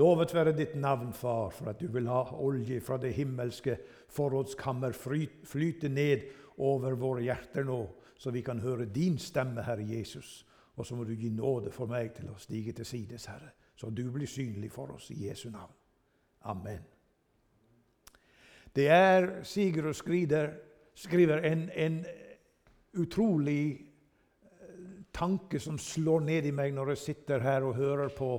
Lovet være ditt navn, Far, for at du vil ha olje fra det himmelske forrådskammer flyte ned over våre hjerter nå, så vi kan høre din stemme, Herre Jesus. Og så må du gi nåde for meg til å stige til sides, Herre, så du blir synlig for oss i Jesu navn. Amen. Det er, Sigurd skriver, skriver en, en utrolig eh, tanke som slår ned i meg når jeg sitter her og hører på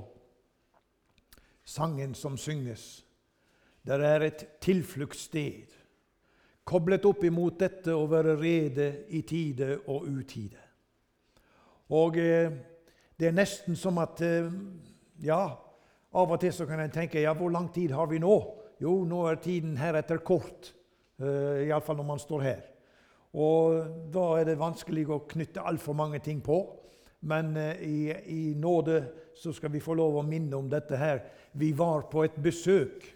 sangen som synges. Det er et tilfluktssted, koblet opp imot dette å være rede i tide og utide. Og eh, det er nesten som at eh, Ja, av og til så kan en tenke ja, hvor lang tid har vi nå? Jo, nå er tiden heretter kort. Eh, Iallfall når man står her. Og da er det vanskelig å knytte altfor mange ting på. Men uh, i, i nåde så skal vi få lov å minne om dette her. Vi var på et besøk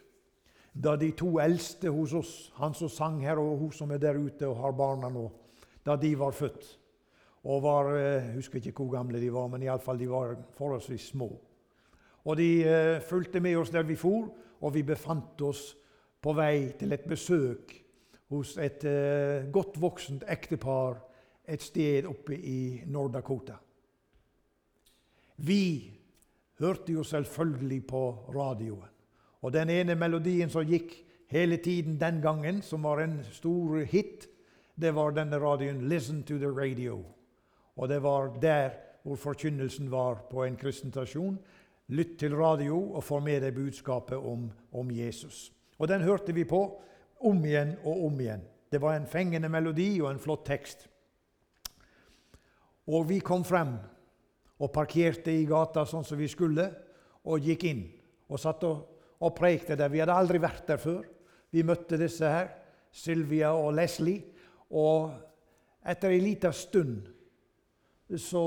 da de to eldste hos oss, han som sang her, og hun som er der ute og har barna nå, da de var født. Og var, Jeg eh, husker ikke hvor gamle de var, men iallfall de var forholdsvis små. Og de uh, fulgte med oss der vi for, og vi befant oss på vei til et besøk hos et godt voksent ektepar et sted oppe i Nord-Dakota. Vi hørte jo selvfølgelig på radioen. Og den ene melodien som gikk hele tiden den gangen, som var en stor hit, det var denne radioen 'Listen to the Radio'. Og det var der hvor forkynnelsen var på en kristen stasjon. Lytt til radio og få med deg budskapet om, om, Jesus. Og den hørte vi på om igjen og om igjen. Det var en fengende melodi og en flott tekst. Og vi kom frem og parkerte i gata sånn som vi skulle, og gikk inn og satt og, og preikte der. Vi hadde aldri vært der før. Vi møtte disse her, Sylvia og Leslie. Og etter ei lita stund så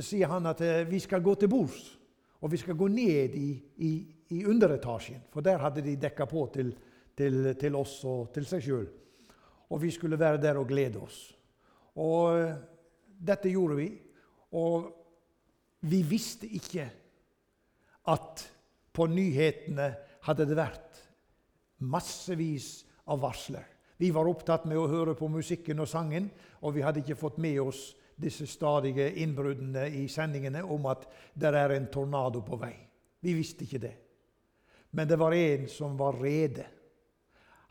sier han at eh, vi skal gå til bords. Og vi skal gå ned i, i, i underetasjen, for der hadde de dekka på til, til, til oss og til seg sjøl. Og vi skulle være der og glede oss. Og eh, dette gjorde vi. Og vi visste ikke at på nyhetene hadde det vært massevis av varsler. Vi var opptatt med å høre på musikken og sangen, og vi hadde ikke fått med oss disse stadige innbruddene i sendingene om at det er en tornado på vei. Vi visste ikke det. Men det var en som var rede.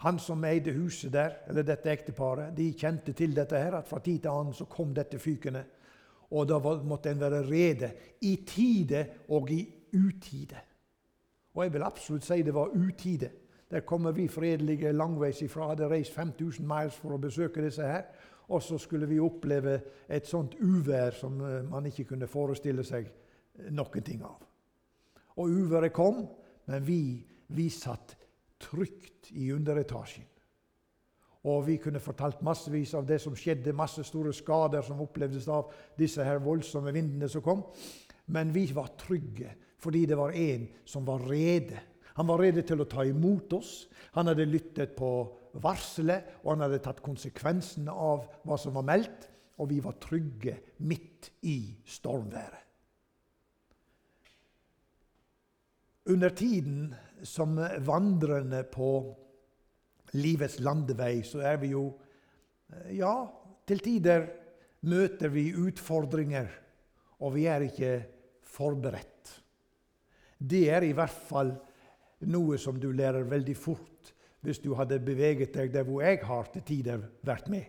Han som eide huset der, eller dette ekteparet, de kjente til dette her, at fra tid til annen så kom dette fykende. Og da måtte en være rede i tide og i utide. Og jeg vil absolutt si det var utide. Der kommer vi fredelige langveis ifra. Hadde reist 5000 miles for å besøke disse her. Og så skulle vi oppleve et sånt uvær som eh, man ikke kunne forestille seg noen ting av. Og uværet kom, men vi, vi satt trygt i underetasjen. Og vi kunne fortalt massevis av det som skjedde, masse store skader som opplevdes av disse her voldsomme vindene som kom. Men vi var trygge fordi det var en som var rede. Han var rede til å ta imot oss. Han hadde lyttet på varselet, og han hadde tatt konsekvensene av hva som var meldt. Og vi var trygge midt i stormværet. Under tiden som vandrende på livets landevei, så er vi jo eh, Ja, til tider møter vi utfordringer, og vi er ikke forberedt. Det er i hvert fall noe som du lærer veldig fort hvis du hadde beveget deg der hvor jeg har til tider vært med.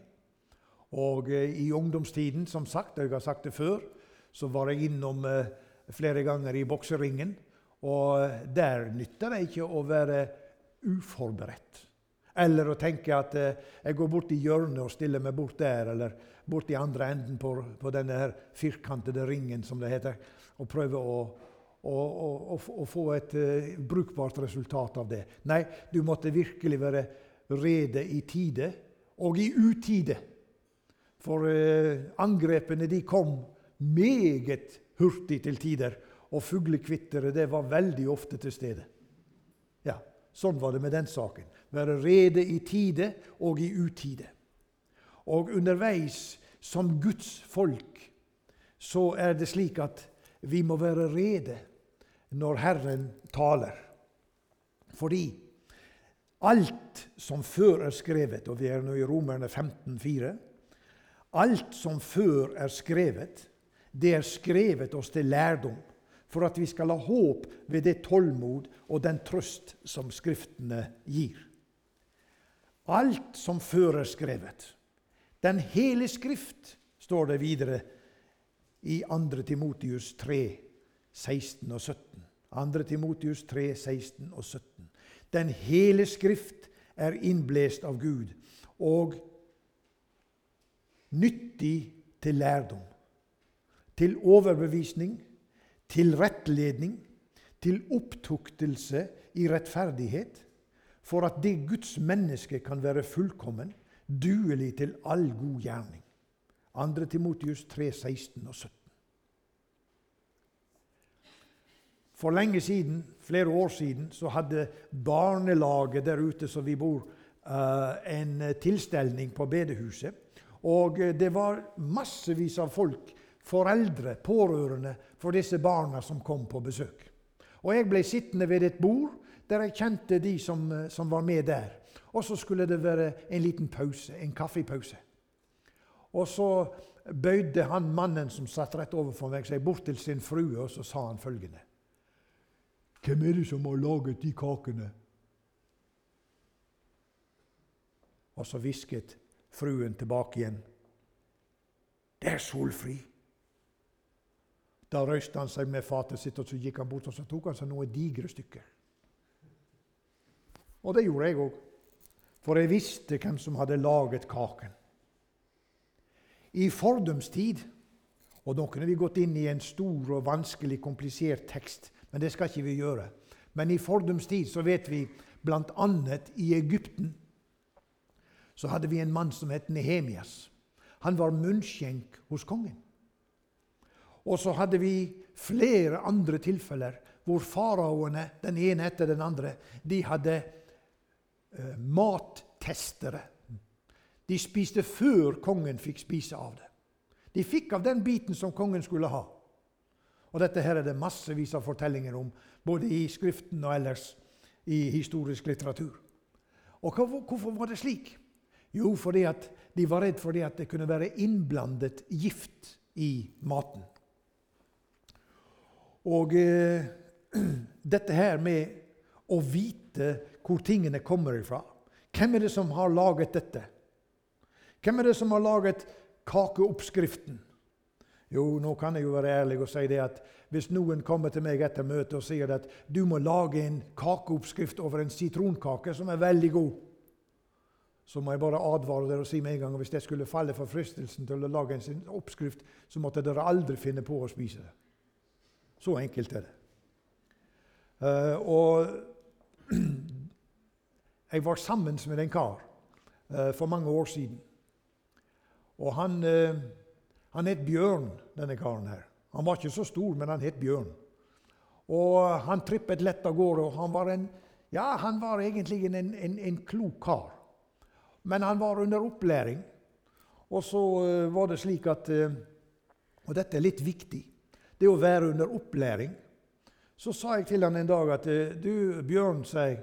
Og eh, i ungdomstiden, som sagt, jeg har sagt det før, så var jeg innom eh, flere ganger i bokseringen. Og der nytter det ikke å være uforberedt. Eller å tenke at eh, jeg går bort i hjørnet og stiller meg bort der, eller bort i andre enden på, på denne her firkantede ringen, som det heter, og prøve å, å, å, å få et uh, brukbart resultat av det. Nei, du måtte virkelig være rede i tide og i utide. For uh, angrepene de kom meget hurtig til tider, og fuglekvitteret var veldig ofte til stede. Sånn var det med den saken være rede i tide og i utide. Og underveis som Guds folk så er det slik at vi må være rede. når Herren taler. Fordi alt som før er skrevet, og vi er nå i Romerne 15,4 Alt som før er skrevet, det er skrevet oss til lærdom, for at vi skal ha håp ved det tålmod og den trøst som Skriftene gir. Alt som før er skrevet. Den hele Skrift, står det videre i 2. Timotius 3, 16 og 17. 2. Timotius 3, 16 og 17. Den hele Skrift er innblest av Gud og nyttig til lærdom, til overbevisning, til rettledning, til opptuktelse i rettferdighet, for at det Guds menneske kan være fullkommen, duelig til all god gjerning. 2. Timotius 3, 16 og 17. For lenge siden, flere år siden, så hadde barnelaget der ute som vi bor, eh, en tilstelning på bedehuset. Og eh, det var massevis av folk, foreldre, pårørende, for disse barna som kom på besøk. Og jeg ble sittende ved et bord der jeg kjente de som, eh, som var med der. Og så skulle det være en liten pause, en kaffepause. Og så bøyde han mannen som satt rett overfor meg, seg bort til sin frue, og så sa han følgende. Hvem er det som har laget de kakene? Og så hvisket fruen tilbake igjen. Det er Solfri. Da røyste han seg med fatet sitt, og så gikk han bort og så tok han seg noen digre stykker. Og det gjorde jeg òg, for jeg visste hvem som hadde laget kaken. I fordums tid og Nå kunne vi gått inn i en stor og vanskelig, komplisert tekst, men det skal ikke vi gjøre. Men i fordums tid så vet vi bl.a. i Egypten så hadde vi en mann som het Nehemias. Han var munnskjenk hos kongen. Og så hadde vi flere andre tilfeller hvor faraoene, den ene etter den andre, de hadde eh, mattestere. De spiste før kongen fikk spise av det. De fikk av den biten som kongen skulle ha. Og Dette her er det massevis av fortellinger om, både i Skriften og ellers i historisk litteratur. Og Hvorfor var det slik? Jo, fordi at de var redd for at det kunne være innblandet gift i maten. Og eh, dette her med å vite hvor tingene kommer ifra Hvem er det som har laget dette? Hvem er det som har laget kakeoppskriften? Jo, nå kan jeg jo være ærlig og si det at hvis noen kommer til meg etter møtet og sier at du må lage en kakeoppskrift over en sitronkake som er veldig god, så må jeg bare advare dere og si med en gang at hvis jeg skulle falle for fristelsen til å lage en oppskrift, så måtte dere aldri finne på å spise det. Så enkelt er det. Uh, og jeg var sammen med en kar uh, for mange år siden. Og han, uh, han het Bjørn, denne karen her. Han var ikke så stor, men han het Bjørn. Og han trippet lett av gårde. og Han var, en, ja, han var egentlig en, en, en klok kar. Men han var under opplæring. Og så var det slik at Og dette er litt viktig. Det å være under opplæring. Så sa jeg til han en dag at uh, du, Bjørn, sier jeg,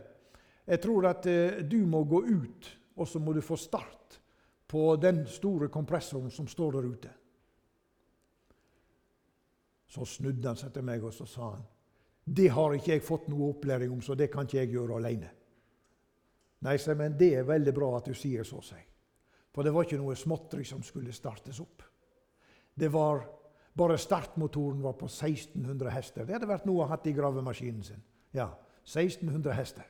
jeg tror at du må gå ut, og så må du få start på den store kompressoren som står der ute. Så snudde han seg til meg og så sa han, det har ikke jeg fått noe opplæring om, så det kan ikke jeg gjøre alene. Nei, sa men det er veldig bra at du sier så, sier For det var ikke noe småtteri som skulle startes opp. Det var Bare startmotoren var på 1600 hester. Det hadde vært noe å ha i gravemaskinen sin. Ja, 1600 hester.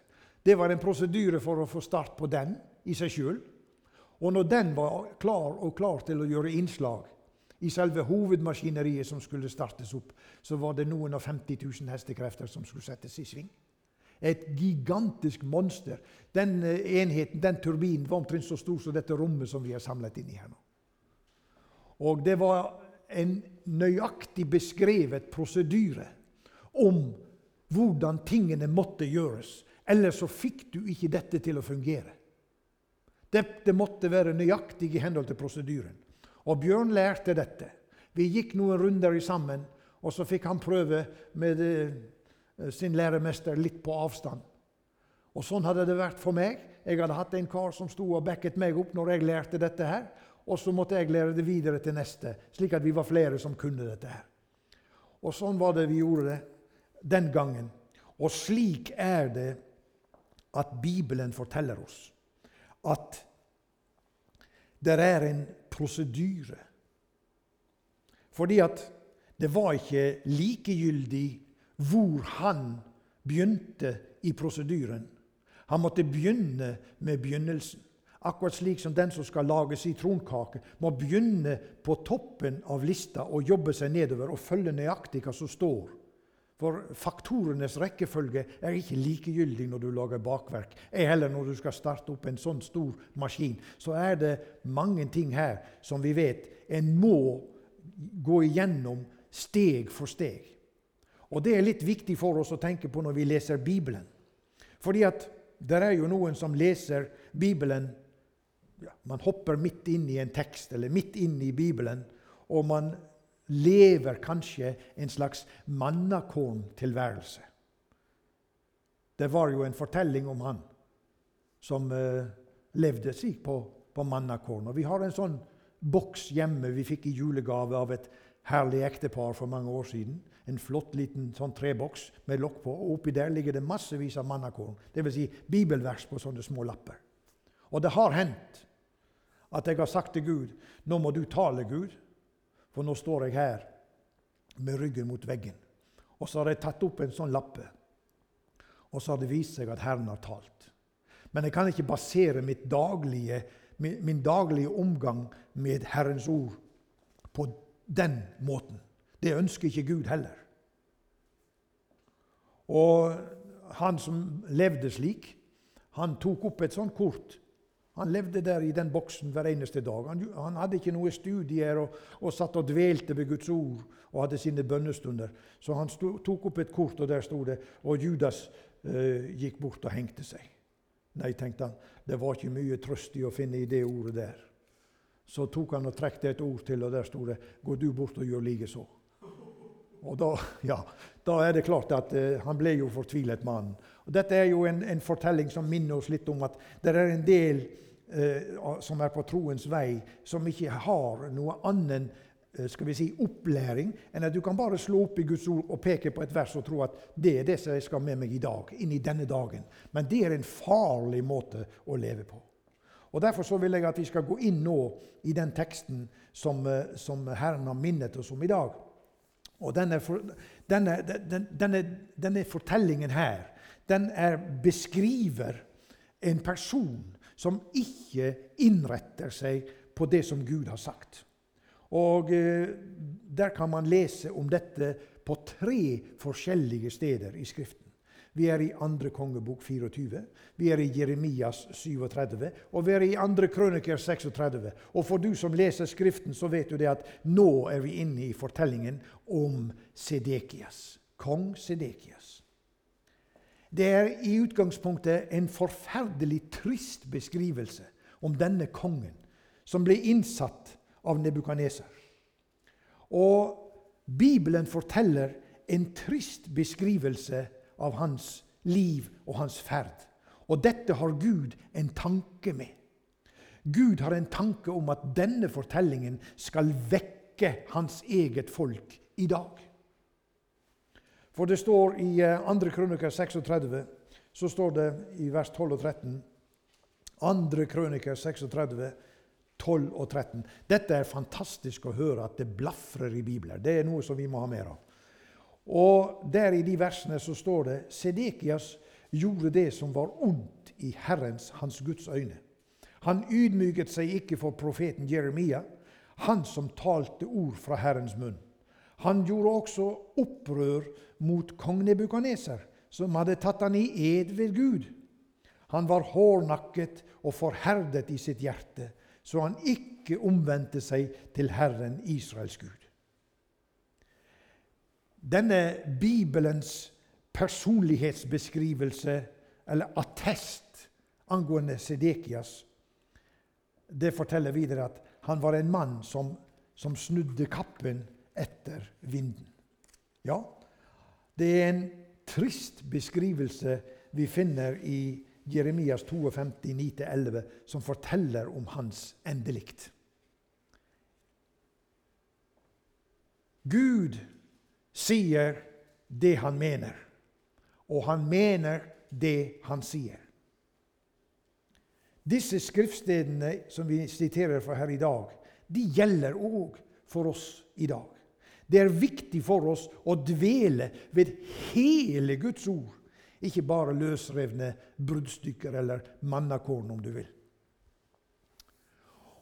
Det var en prosedyre for å få start på den i seg sjøl. Og når den var klar og klar til å gjøre innslag i selve hovedmaskineriet som skulle startes opp, så var det noen og 50 000 hestekrefter som skulle settes i sving. Et gigantisk monster. Den eh, enheten, den turbinen var omtrent så stor som dette rommet som vi er samlet inn i her nå. Og det var en nøyaktig beskrevet prosedyre om hvordan tingene måtte gjøres. Ellers så fikk du ikke dette til å fungere. Dette måtte være nøyaktig i henhold til prosedyren. Og Bjørn lærte dette. Vi gikk noen runder sammen, og så fikk han prøve med eh, sin læremester litt på avstand. Og Sånn hadde det vært for meg. Jeg hadde hatt en kar som sto og backet meg opp når jeg lærte dette her. Og så måtte jeg lære det videre til neste, slik at vi var flere som kunne dette her. Og sånn var det vi gjorde det den gangen. Og slik er det at Bibelen forteller oss at det er en prosedyre. Fordi at det var ikke likegyldig hvor han begynte i prosedyren. Han måtte begynne med begynnelsen. Akkurat slik som den som skal lage sitronkake, må begynne på toppen av lista og jobbe seg nedover og følge nøyaktig hva som står. For faktorenes rekkefølge er ikke likegyldig når du lager bakverk. Ei heller når du skal starte opp en sånn stor maskin. Så er det mange ting her som vi vet en må gå igjennom steg for steg. Og det er litt viktig for oss å tenke på når vi leser Bibelen. Fordi at det er jo noen som leser Bibelen ja, Man hopper midt inn i en tekst eller midt inn i Bibelen, og man lever kanskje en slags mannakorntilværelse. Det var jo en fortelling om han som uh, levde slik på, på mannakorn. Og vi har en sånn boks hjemme vi fikk i julegave av et herlig ektepar for mange år siden. En flott liten sånn treboks med lokk på. og Oppi der ligger det massevis av mannakorn. Dvs. Si bibelvers på sånne små lapper. Og det har hendt at jeg har sagt til Gud nå må du tale, Gud, for nå står jeg her med ryggen mot veggen. Og så har jeg tatt opp en sånn lappe, og så har det vist seg at Herren har talt. Men jeg kan ikke basere daglige, min, min daglige omgang med Herrens ord på den måten. Det ønsker ikke Gud heller. Og han som levde slik, han tok opp et sånt kort han levde der i den boksen hver eneste dag. Han, han hadde ikke noe studier og, og, satt og dvelte ved Guds ord og hadde sine bønnestunder. Så han stod, tok opp et kort, og der sto det Og Judas eh, gikk bort og hengte seg. Nei, tenkte han, det var ikke mye trøst i å finne i det ordet der. Så tok han og trekte et ord til, og der sto det 'Gå du bort og gjør likeså'. Og da, ja, da er det klart at eh, han ble jo fortvilet, mannen. Dette er jo en, en, fortelling som minner oss litt om at det er en del som er på troens vei, som ikke har noe annen eh, skal vi si, opplæring enn at du kan bare slå opp i Guds ord og peke på et vers og tro at det er det som jeg skal med meg i dag, inn i denne dagen. Men det er en farlig måte å leve på. Og Derfor så vil jeg at vi skal gå inn nå i den teksten som, eh, som Herren har minnet oss om i dag. Og denne, denne, denne, denne fortellingen her, den er, beskriver en person som ikke innretter seg på det som Gud har sagt. Og eh, Der kan man lese om dette på tre forskjellige steder i Skriften. Vi er i 2. kongebok 24, vi er i Jeremias 37, og vi er i 2. krøniker 36. Og for du som leser Skriften, så vet du det at nå er vi inne i fortellingen om Sedekias. Kong Sedekias. Det er i utgangspunktet en forferdelig trist beskrivelse om denne kongen som ble innsatt av Nebukaneser. Og Bibelen forteller en trist beskrivelse av hans liv og hans ferd. Og dette har Gud en tanke med. Gud har en tanke om at denne fortellingen skal vekke hans eget folk i dag. For det står i 2. Eh, krøniker 36, så står det i vers 12 og 13 2. krøniker 36, 12 og 13. Dette er fantastisk å høre at det blafrer i Bibelen. Det er noe som vi må ha mer av. Og der i de versene så står det Sedekias gjorde det som var ondt i Herrens, hans Guds øyne. Han ydmyket seg ikke for profeten Jeremia, han som talte ord fra Herrens munn. Han gjorde også opprør mot kong Nebukaneser, som hadde tatt han i ed ved Gud. Han var hårnakket og forherdet i sitt hjerte, så han ikke omvendte seg til Herren Israels Gud. Denne Bibelens personlighetsbeskrivelse, eller attest, angående Sedekias, det forteller videre at han var en mann som, som snudde kappen etter vinden. Ja, det er en trist beskrivelse vi finner i Jeremias 52, 9-11, som forteller om hans endelikt. Gud sier det han mener, og han mener det han sier. Disse skriftstedene som vi siterer fra her i dag, de gjelder òg for oss i dag. Det er viktig for oss å dvele ved hele Guds ord, ikke bare løsrevne bruddstykker eller mannakorn, om du vil.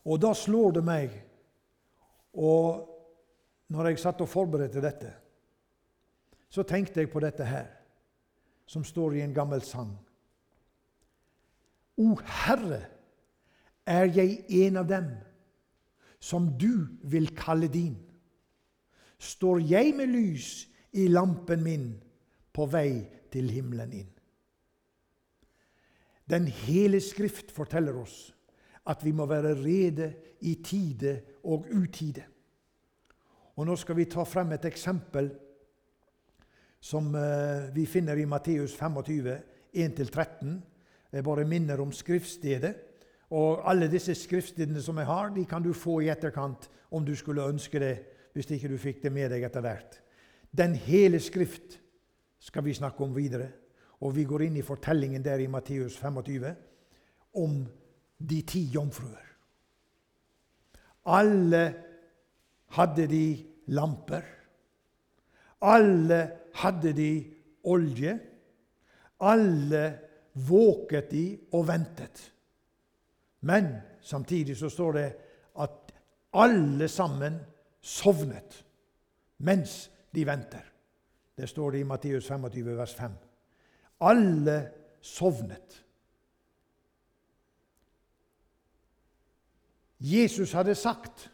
Og da slår det meg, og når jeg satt og forberedte dette, så tenkte jeg på dette her, som står i en gammel sang. O Herre, er jeg en av dem som du vil kalle din? Står jeg med lys i lampen min på vei til himmelen inn? Den hele Skrift forteller oss at vi må være rede i tide og utide. Og Nå skal vi ta frem et eksempel som eh, vi finner i Matteus 25, 1-13. Jeg bare minner om skriftstedet. Og alle disse skriftstedene som jeg har, de kan du få i etterkant om du skulle ønske det, hvis ikke du fikk det med deg etter hvert. Den hele Skrift skal vi snakke om videre. Og vi går inn i fortellingen der i Matteus 25 om de ti jomfruer. Alle hadde de lamper. Alle hadde de olje. Alle våket de og ventet. Men samtidig så står det at alle sammen sovnet mens de venter. Det står det i Matteus 25, vers 5. Alle sovnet. Jesus hadde sagt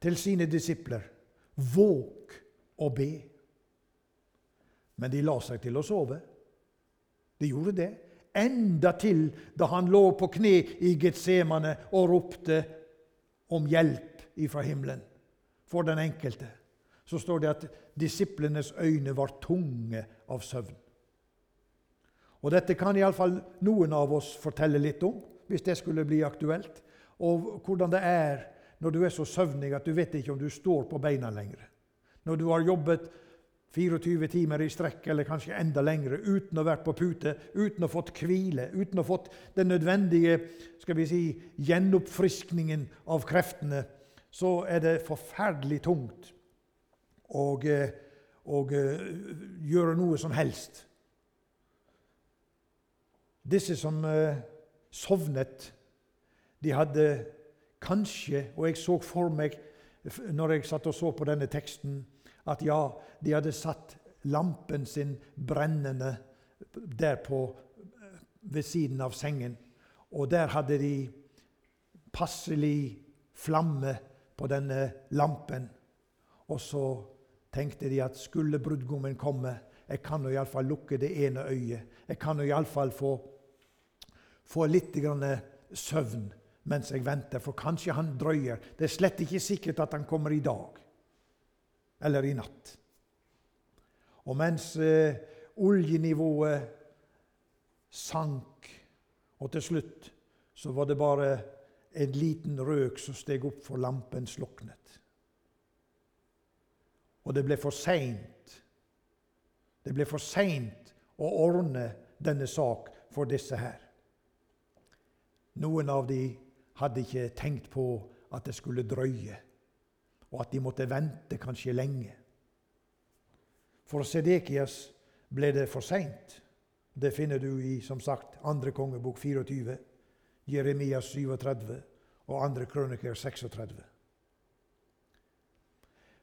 til sine disipler, 'Våg og be'. Men de la seg til å sove. De gjorde det. Enda til da han lå på kne i Getsemane og ropte om hjelp ifra himmelen for den enkelte. Så står det at disiplenes øyne var tunge av søvn. Og Dette kan iallfall noen av oss fortelle litt om, hvis det skulle bli aktuelt. Og hvordan det er når du er så søvnig at du vet ikke om du står på beina lenger. Når du har jobbet 24 timer i strekk, eller kanskje enda lengre, uten å ha vært på pute, uten å ha fått hvile, uten å ha fått den nødvendige skal vi si, gjenoppfriskningen av kreftene, så er det forferdelig tungt å, eh, å eh, gjøre noe som helst. Disse som uh, sovnet, de hadde kanskje Og jeg så for meg, når jeg satt og så på denne teksten, at ja, de hadde satt lampen sin brennende der på, ved siden av sengen. Og der hadde de passelig flamme på denne lampen. Og så tenkte de at skulle brudgommen komme Jeg kan jo iallfall lukke det ene øyet. Jeg kan jo iallfall få, få litt søvn mens jeg venter, for kanskje han drøyer. Det er slett ikke sikkert at han kommer i dag eller i natt. Og mens eh, oljenivået sank, og til slutt så var det bare en liten røk som steg opp for lampen sluknet. Og det ble for seint. Det ble for seint å ordne denne sak for disse her. Noen av de hadde ikke tenkt på at det skulle drøye og at de måtte vente kanskje lenge. For Sedekias ble det for seint. Det finner du i som sagt, 2. kongebok 24, Jeremias 37 og 2. kroniker 36.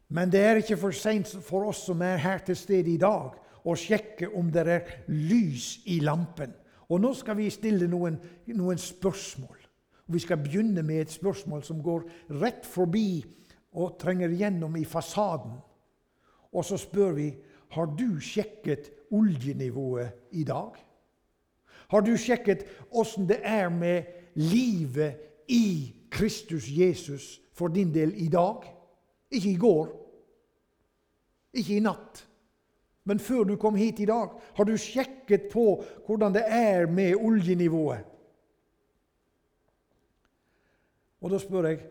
Men det er ikke for seint for oss som er her til stede i dag, å sjekke om det er lys i lampen. Og Nå skal vi stille noen, noen spørsmål. Vi skal begynne med et spørsmål som går rett forbi og trenger gjennom i fasaden. Og så spør vi har du sjekket oljenivået i dag. Har du sjekket åssen det er med livet i Kristus Jesus for din del i dag? Ikke i går, ikke i natt, Men før du kom hit i dag, har du sjekket på hvordan det er med oljenivået? Og da spør jeg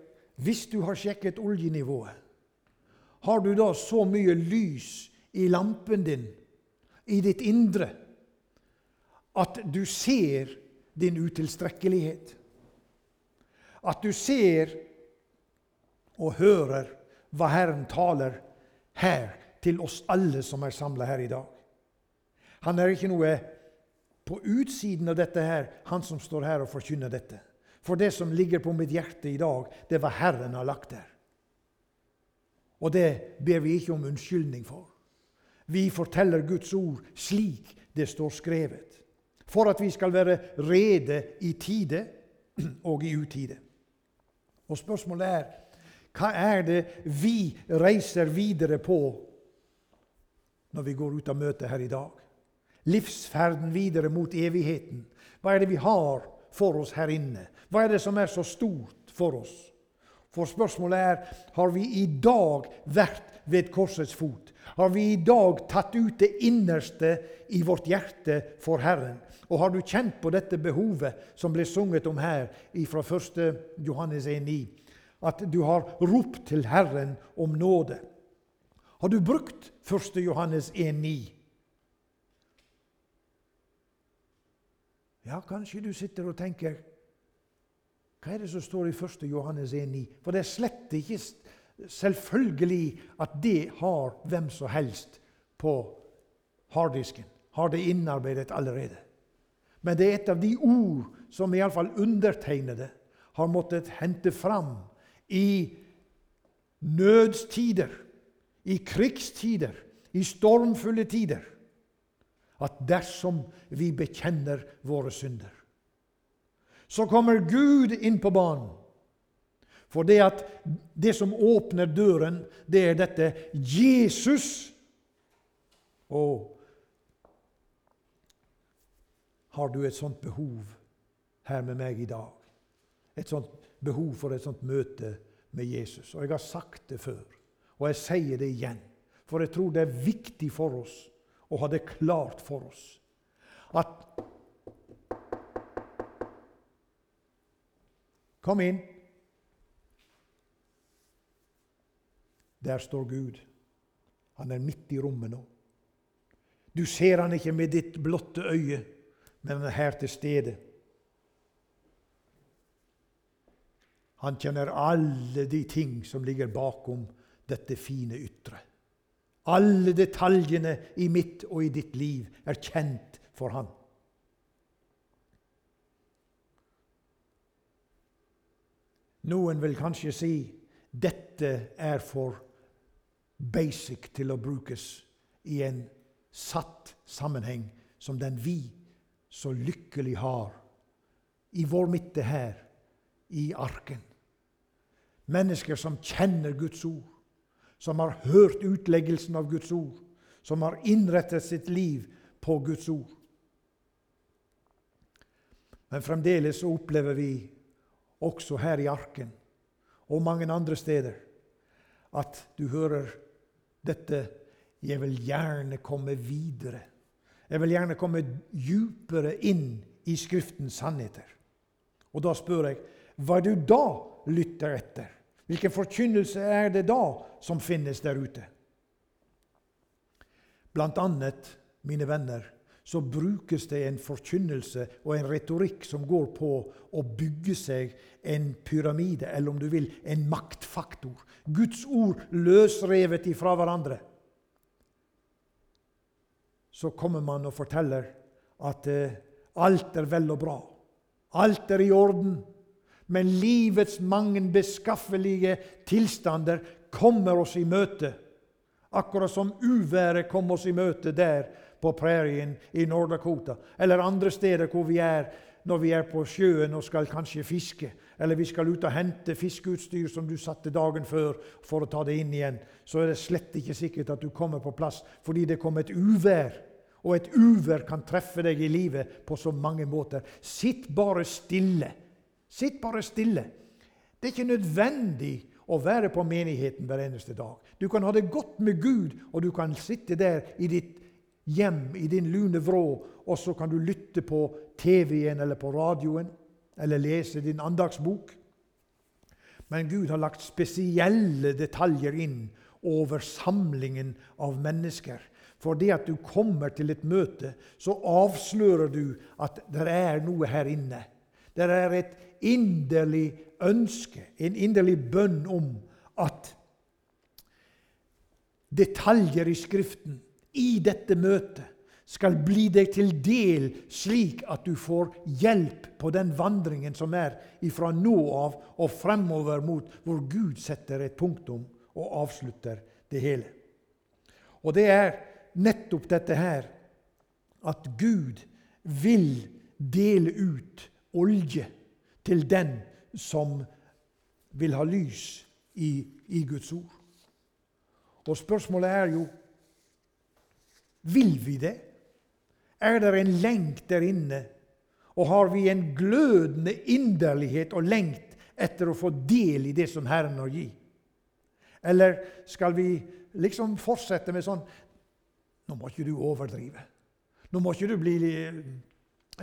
hvis du har sjekket oljenivået, har du da så mye lys i lampen din, i ditt indre, at du ser din utilstrekkelighet? At du ser og hører hva Herren taler her til oss alle som er samla her i dag. Han er ikke noe på utsiden av dette her, han som står her og forkynner dette. For det som ligger på mitt hjerte i dag, det er hva Herren har lagt der. Og det ber vi ikke om unnskyldning for. Vi forteller Guds ord slik det står skrevet, for at vi skal være rede i tide og i utide. Og spørsmålet er hva er det vi reiser videre på når vi går ut av møtet her i dag? Livsferden videre mot evigheten. Hva er det vi har for oss her inne? Hva er det som er så stort for oss? For spørsmålet er har vi i dag vært ved korsets fot. Har vi i dag tatt ut det innerste i vårt hjerte for Herren? Og har du kjent på dette behovet som ble sunget om her fra 1. Johannes 1,9? At du har ropt til Herren om nåde. Har du brukt 1. Johannes 1,9? Ja, kanskje du sitter og tenker Hva er det som står i 1. Johannes 1,9? For det er slett ikke selvfølgelig at det har hvem som helst på harddisken. Har det innarbeidet allerede. Men det er et av de ord som iallfall undertegnede har måttet hente fram i nødstider, i krigstider, i stormfulle tider. At dersom vi bekjenner våre synder, så kommer Gud inn på banen for det at det som åpner døren, det er dette Jesus. Og har du et sånt behov her med meg i dag? Et sånt behov for et sånt møte med Jesus. Og jeg har sagt det før, og jeg sier det igjen. For jeg tror det er viktig for oss å ha det klart for oss at Kom inn. Der står Gud. Han er midt i rommet nå. Du ser han ikke med ditt blotte øye, men han er her til stede. Han kjenner alle de ting som ligger bakom dette fine ytre. Alle detaljene i mitt og i ditt liv er kjent for han. Noen vil kanskje si dette er for basic til å brukes i en satt sammenheng som den vi så lykkelig har i vår midte her i arken. Mennesker som kjenner Guds ord, som har hørt utleggelsen av Guds ord, som har innrettet sitt liv på Guds ord. Men fremdeles opplever vi også her i arken og mange andre steder at du hører dette 'Jeg vil gjerne komme videre'. Jeg vil gjerne komme djupere inn i Skriftens sannheter. Og da spør jeg hva du da lytter etter? Hvilken forkynnelse er det da som finnes der ute? Blant annet, mine venner, så brukes det en forkynnelse og en retorikk som går på å bygge seg en pyramide, eller om du vil, en maktfaktor. Guds ord løsrevet ifra hverandre. Så kommer man og forteller at eh, alt er vel og bra. Alt er i orden. Men livets mange beskaffelige tilstander kommer oss i møte. Akkurat som uværet kom oss i møte der på prærien i Nord-Dakota, eller andre steder hvor vi er når vi er på sjøen og skal kanskje fiske, eller vi skal ut og hente fiskeutstyr som du satte dagen før for å ta det inn igjen, så er det slett ikke sikkert at du kommer på plass fordi det kom et uvær. Og et uvær kan treffe deg i livet på så mange måter. Sitt bare stille. Sitt bare stille. Det er ikke nødvendig å være på menigheten hver eneste dag. Du kan ha det godt med Gud, og du kan sitte der i ditt hjem i din lune vrå, og så kan du lytte på TV-en eller på radioen eller lese din andagsbok. Men Gud har lagt spesielle detaljer inn over samlingen av mennesker. For det at du kommer til et møte, så avslører du at det er noe her inne. Det er et inderlig ønske, en inderlig bønn om at detaljer i Skriften i dette møtet skal bli deg til del, slik at du får hjelp på den vandringen som er ifra nå av og fremover mot hvor Gud setter et punktum og avslutter det hele. Og det er nettopp dette her at Gud vil dele ut olje til den som vil ha lys i, i Guds ord. Og spørsmålet er jo vil vi det? Er det en lengt der inne? Og har vi en glødende inderlighet og lengt etter å få del i det som Herren har gitt? Eller skal vi liksom fortsette med sånn Nå må ikke du overdrive. Nå må ikke du bli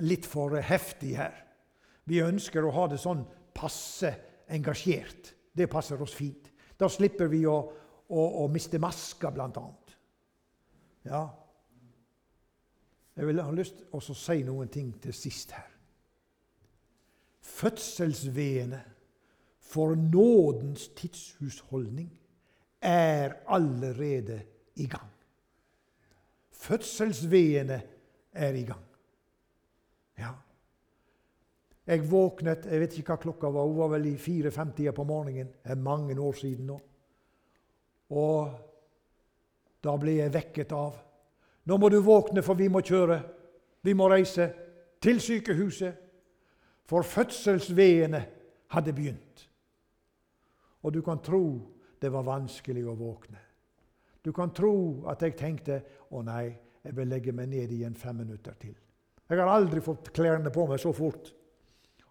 litt for heftig her. Vi ønsker å ha det sånn passe engasjert. Det passer oss fint. Da slipper vi å, å, å miste maska, blant annet. Ja, jeg vil ha lyst til å si noen ting til sist her. Fødselsveene for nådens tidshusholdning er allerede i gang. Fødselsveene er i gang. Ja. Jeg våknet jeg vet ikke hva klokka var, hun var vel i 4.50 på morgenen. Det er mange år siden nå. Og da ble jeg vekket av nå må du våkne, for vi må kjøre. Vi må reise til sykehuset. For fødselsveiene hadde begynt. Og du kan tro det var vanskelig å våkne. Du kan tro at jeg tenkte å nei, jeg vil legge meg ned igjen fem minutter til. Jeg har aldri fått klærne på meg så fort.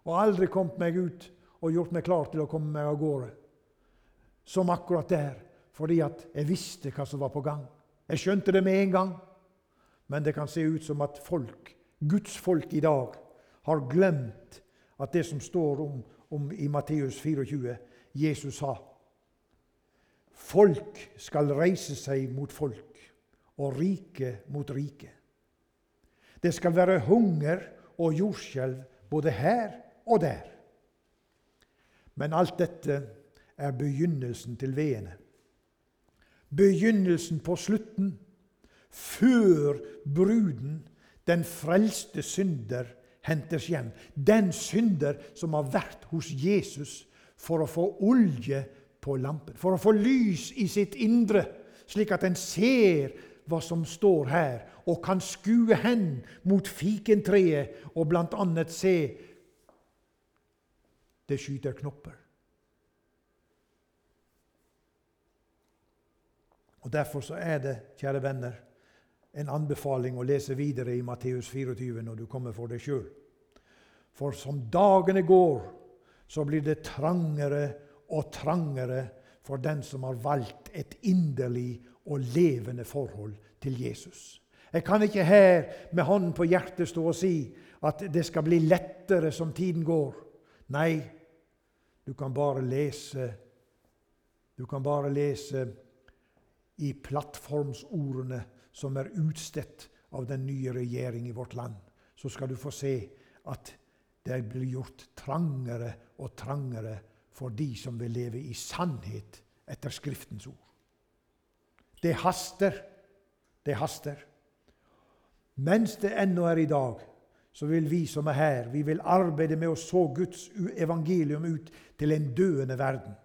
Og aldri kommet meg ut og gjort meg klar til å komme meg av gårde. Som akkurat der, fordi at jeg visste hva som var på gang. Jeg skjønte det med en gang. Men det kan se ut som at folk, Guds folk i dag har glemt at det som står om, om i Matteus 24 Jesus sa Folk skal reise seg mot folk, og rike mot rike. Det skal være hunger og jordskjelv både her og der. Men alt dette er begynnelsen til veene. Begynnelsen på slutten før bruden, den frelste synder, hentes hjem. Den synder som har vært hos Jesus for å få olje på lampen, for å få lys i sitt indre, slik at en ser hva som står her, og kan skue hen mot fikentreet og bl.a. se det skyter knopper. Og Derfor så er det, kjære venner, en anbefaling å lese videre i Matteus 24 når du kommer for deg sjøl. For som dagene går, så blir det trangere og trangere for den som har valgt et inderlig og levende forhold til Jesus. Jeg kan ikke her med hånden på hjertet stå og si at det skal bli lettere som tiden går. Nei, du kan bare lese Du kan bare lese i plattformsordene som er utstedt av den nye regjering i vårt land, så skal du få se at det blir gjort trangere og trangere for de som vil leve i sannhet etter Skriftens ord. Det haster. Det haster. Mens det ennå er i dag, så vil vi som er her, vi vil arbeide med å så Guds evangelium ut til en døende verden.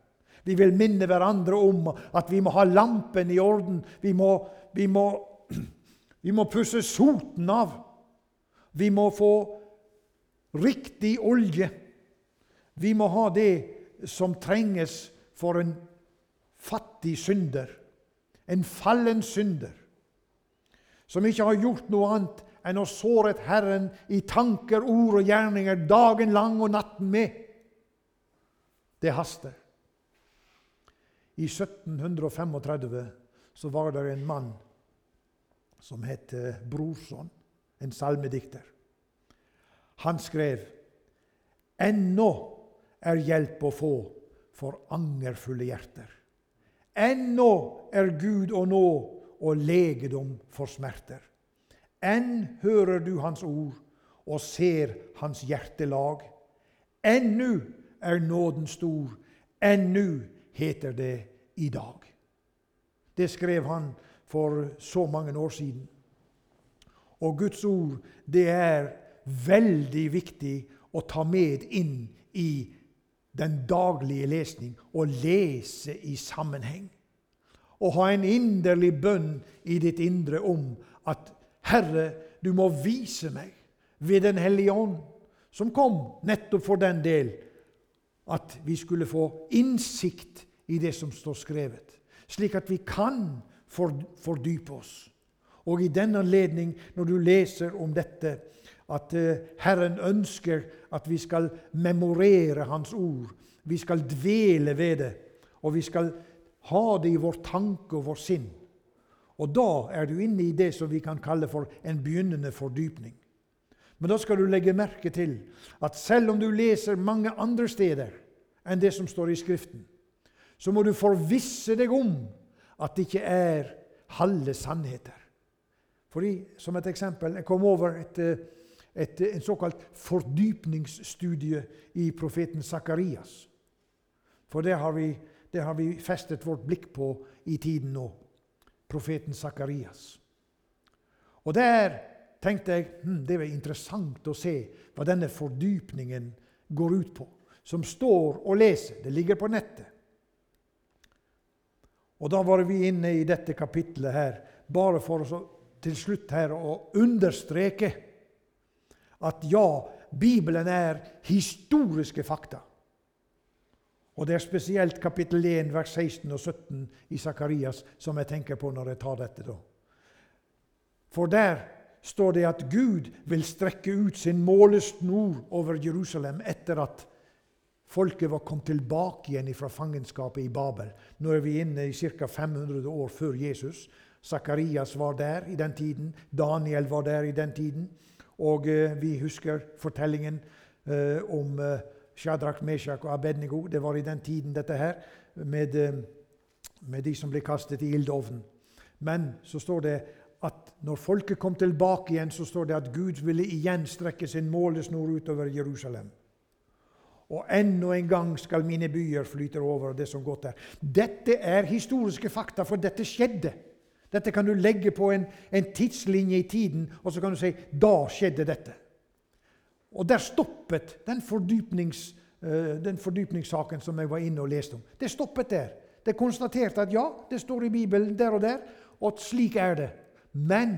Vi vil minne hverandre om at vi må ha lampen i orden. Vi må, vi må vi må pusse soten av. Vi må få riktig olje. Vi må ha det som trenges for en fattig synder, en fallen synder, som ikke har gjort noe annet enn å såret Herren i tanker, ord og gjerninger dagen lang og natten med. Det haster. I 1735 så var det en mann som heter Brorson, en salmedikter. Han skrev Ennå er hjelp å få for angerfulle hjerter. Ennå er Gud å nå og legedom for smerter. Enn hører du Hans ord og ser Hans hjertelag. Ennu er nåden stor, ennu heter det i dag. Det skrev han for så mange år siden. Og Guds ord det er veldig viktig å ta med inn i den daglige lesning og lese i sammenheng. Og ha en inderlig bønn i ditt indre om at Herre, du må vise meg ved Den hellige ånd, som kom nettopp for den del at vi skulle få innsikt i det som står skrevet, slik at vi kan fordype oss. Og i den anledning, når du leser om dette, at eh, Herren ønsker at vi skal memorere Hans ord, vi skal dvele ved det, og vi skal ha det i vår tanke og vår sinn. Og da er du inne i det som vi kan kalle for en begynnende fordypning. Men da skal du legge merke til at selv om du leser mange andre steder enn det som står i Skriften, så må du forvisse deg om at det ikke er halve sannheter. Fordi, Som et eksempel Jeg kom over et, et, en såkalt fordypningsstudie i profeten Sakarias. For det har, vi, det har vi festet vårt blikk på i tiden nå. Profeten Sakarias. Og der tenkte jeg hm, det var interessant å se hva denne fordypningen går ut på. Som står og leser. Det ligger på nettet. Og da var vi inne i dette kapitlet her, bare for å til slutt her å understreke at ja, Bibelen er historiske fakta. Og det er spesielt kapittel 1, vers 16 og 17 i Sakarias som jeg tenker på når jeg tar dette. da. For der står det at Gud vil strekke ut sin målesnor over Jerusalem etter at Folket var kommet tilbake igjen fra fangenskapet i Babel. Nå er vi inne i ca. 500 år før Jesus. Sakarias var der i den tiden. Daniel var der i den tiden. Og eh, vi husker fortellingen eh, om eh, Shadrach, Meshach og Abednego. Det var i den tiden, dette her, med, eh, med de som ble kastet i ildovnen. Men så står det at når folket kom tilbake igjen, så står det at Gud ville igjen strekke sin målesnor utover Jerusalem. Og ennå en gang skal mine byer flyte over det som godt er. Dette er historiske fakta, for dette skjedde. Dette kan du legge på en, en tidslinje i tiden, og så kan du si da skjedde dette. Og der stoppet den, fordypnings, uh, den fordypningssaken som jeg var inne og leste om. Det stoppet der. Det konstaterte at ja, det står i Bibelen der og der, og slik er det. Men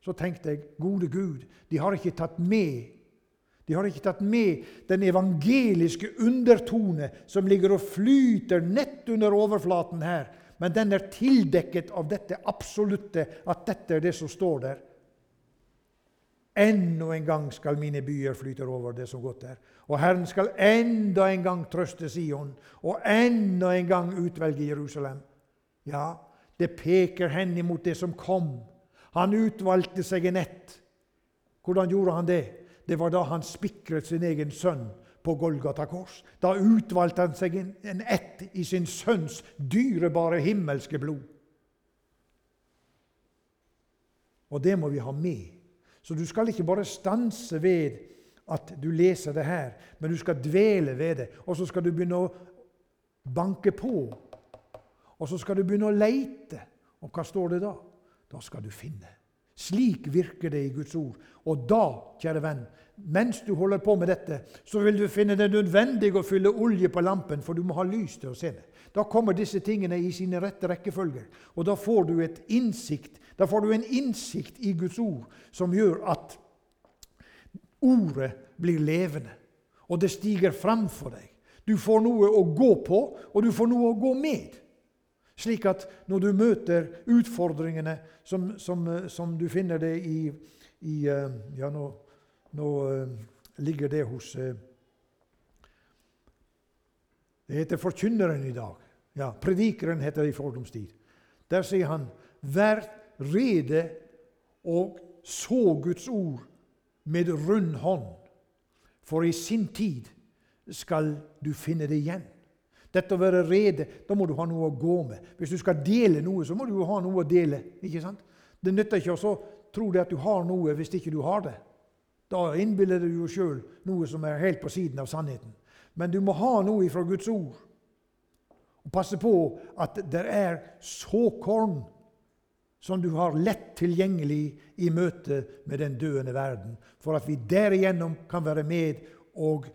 så tenkte jeg, gode Gud, de har ikke tatt med de har ikke tatt med den evangeliske undertone som ligger og flyter nett under overflaten her. Men den er tildekket av dette absolutte, at dette er det som står der. Enda en gang skal mine byer flyte over det som godt er. Og Herren skal enda en gang trøste Sion, og enda en gang utvelge Jerusalem. Ja, det peker hen imot det som kom. Han utvalgte seg en ett. Hvordan gjorde han det? Det var da han spikret sin egen sønn på Golgata kors. Da utvalgte han seg en, ett i sin sønns dyrebare himmelske blod. Og det må vi ha med. Så du skal ikke bare stanse ved at du leser det her, men du skal dvele ved det. Og så skal du begynne å banke på. Og så skal du begynne å leite. Og hva står det da? Da skal du finne. Slik virker det i Guds ord. Og da, kjære venn, mens du holder på med dette, så vil du finne det nødvendig å fylle olje på lampen, for du må ha lys til å se det. Da kommer disse tingene i sine rette rekkefølger. Og da får du et innsikt, da får du en innsikt i Guds ord som gjør at ordet blir levende, og det stiger fram for deg. Du får noe å gå på, og du får noe å gå med. Slik at når du møter utfordringene som, som, som du finner det i, i eh, Ja, nå, nå, eh, ligger det hos eh, Det heter Forkynneren i dag. Ja, Predikeren heter det i fordomstid. Der sier han Vær rede og så Guds ord med rund hånd. For i sin tid skal du finne det igjen. Dette å være rede, da må du ha noe å gå med. Hvis du skal dele noe, så må du jo ha noe å dele. ikke sant? Det nytter ikke å tro at du har noe hvis ikke du har det. Da innbiller du jo sjøl noe som er helt på siden av sannheten. Men du må ha noe fra Guds ord. Og passe på at det er såkorn som du har lett tilgjengelig i møte med den døende verden, for at vi derigjennom kan være med og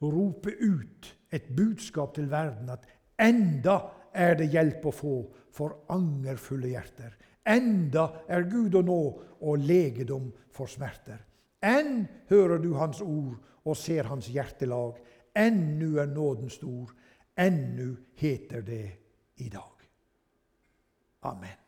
rope ut et budskap til verden at enda er det hjelp å få for angerfulle hjerter. Enda er Gud å nå og legedom for smerter. Enn hører du Hans ord og ser Hans hjertelag. Ennu er nåden stor. Ennu heter det i dag. Amen.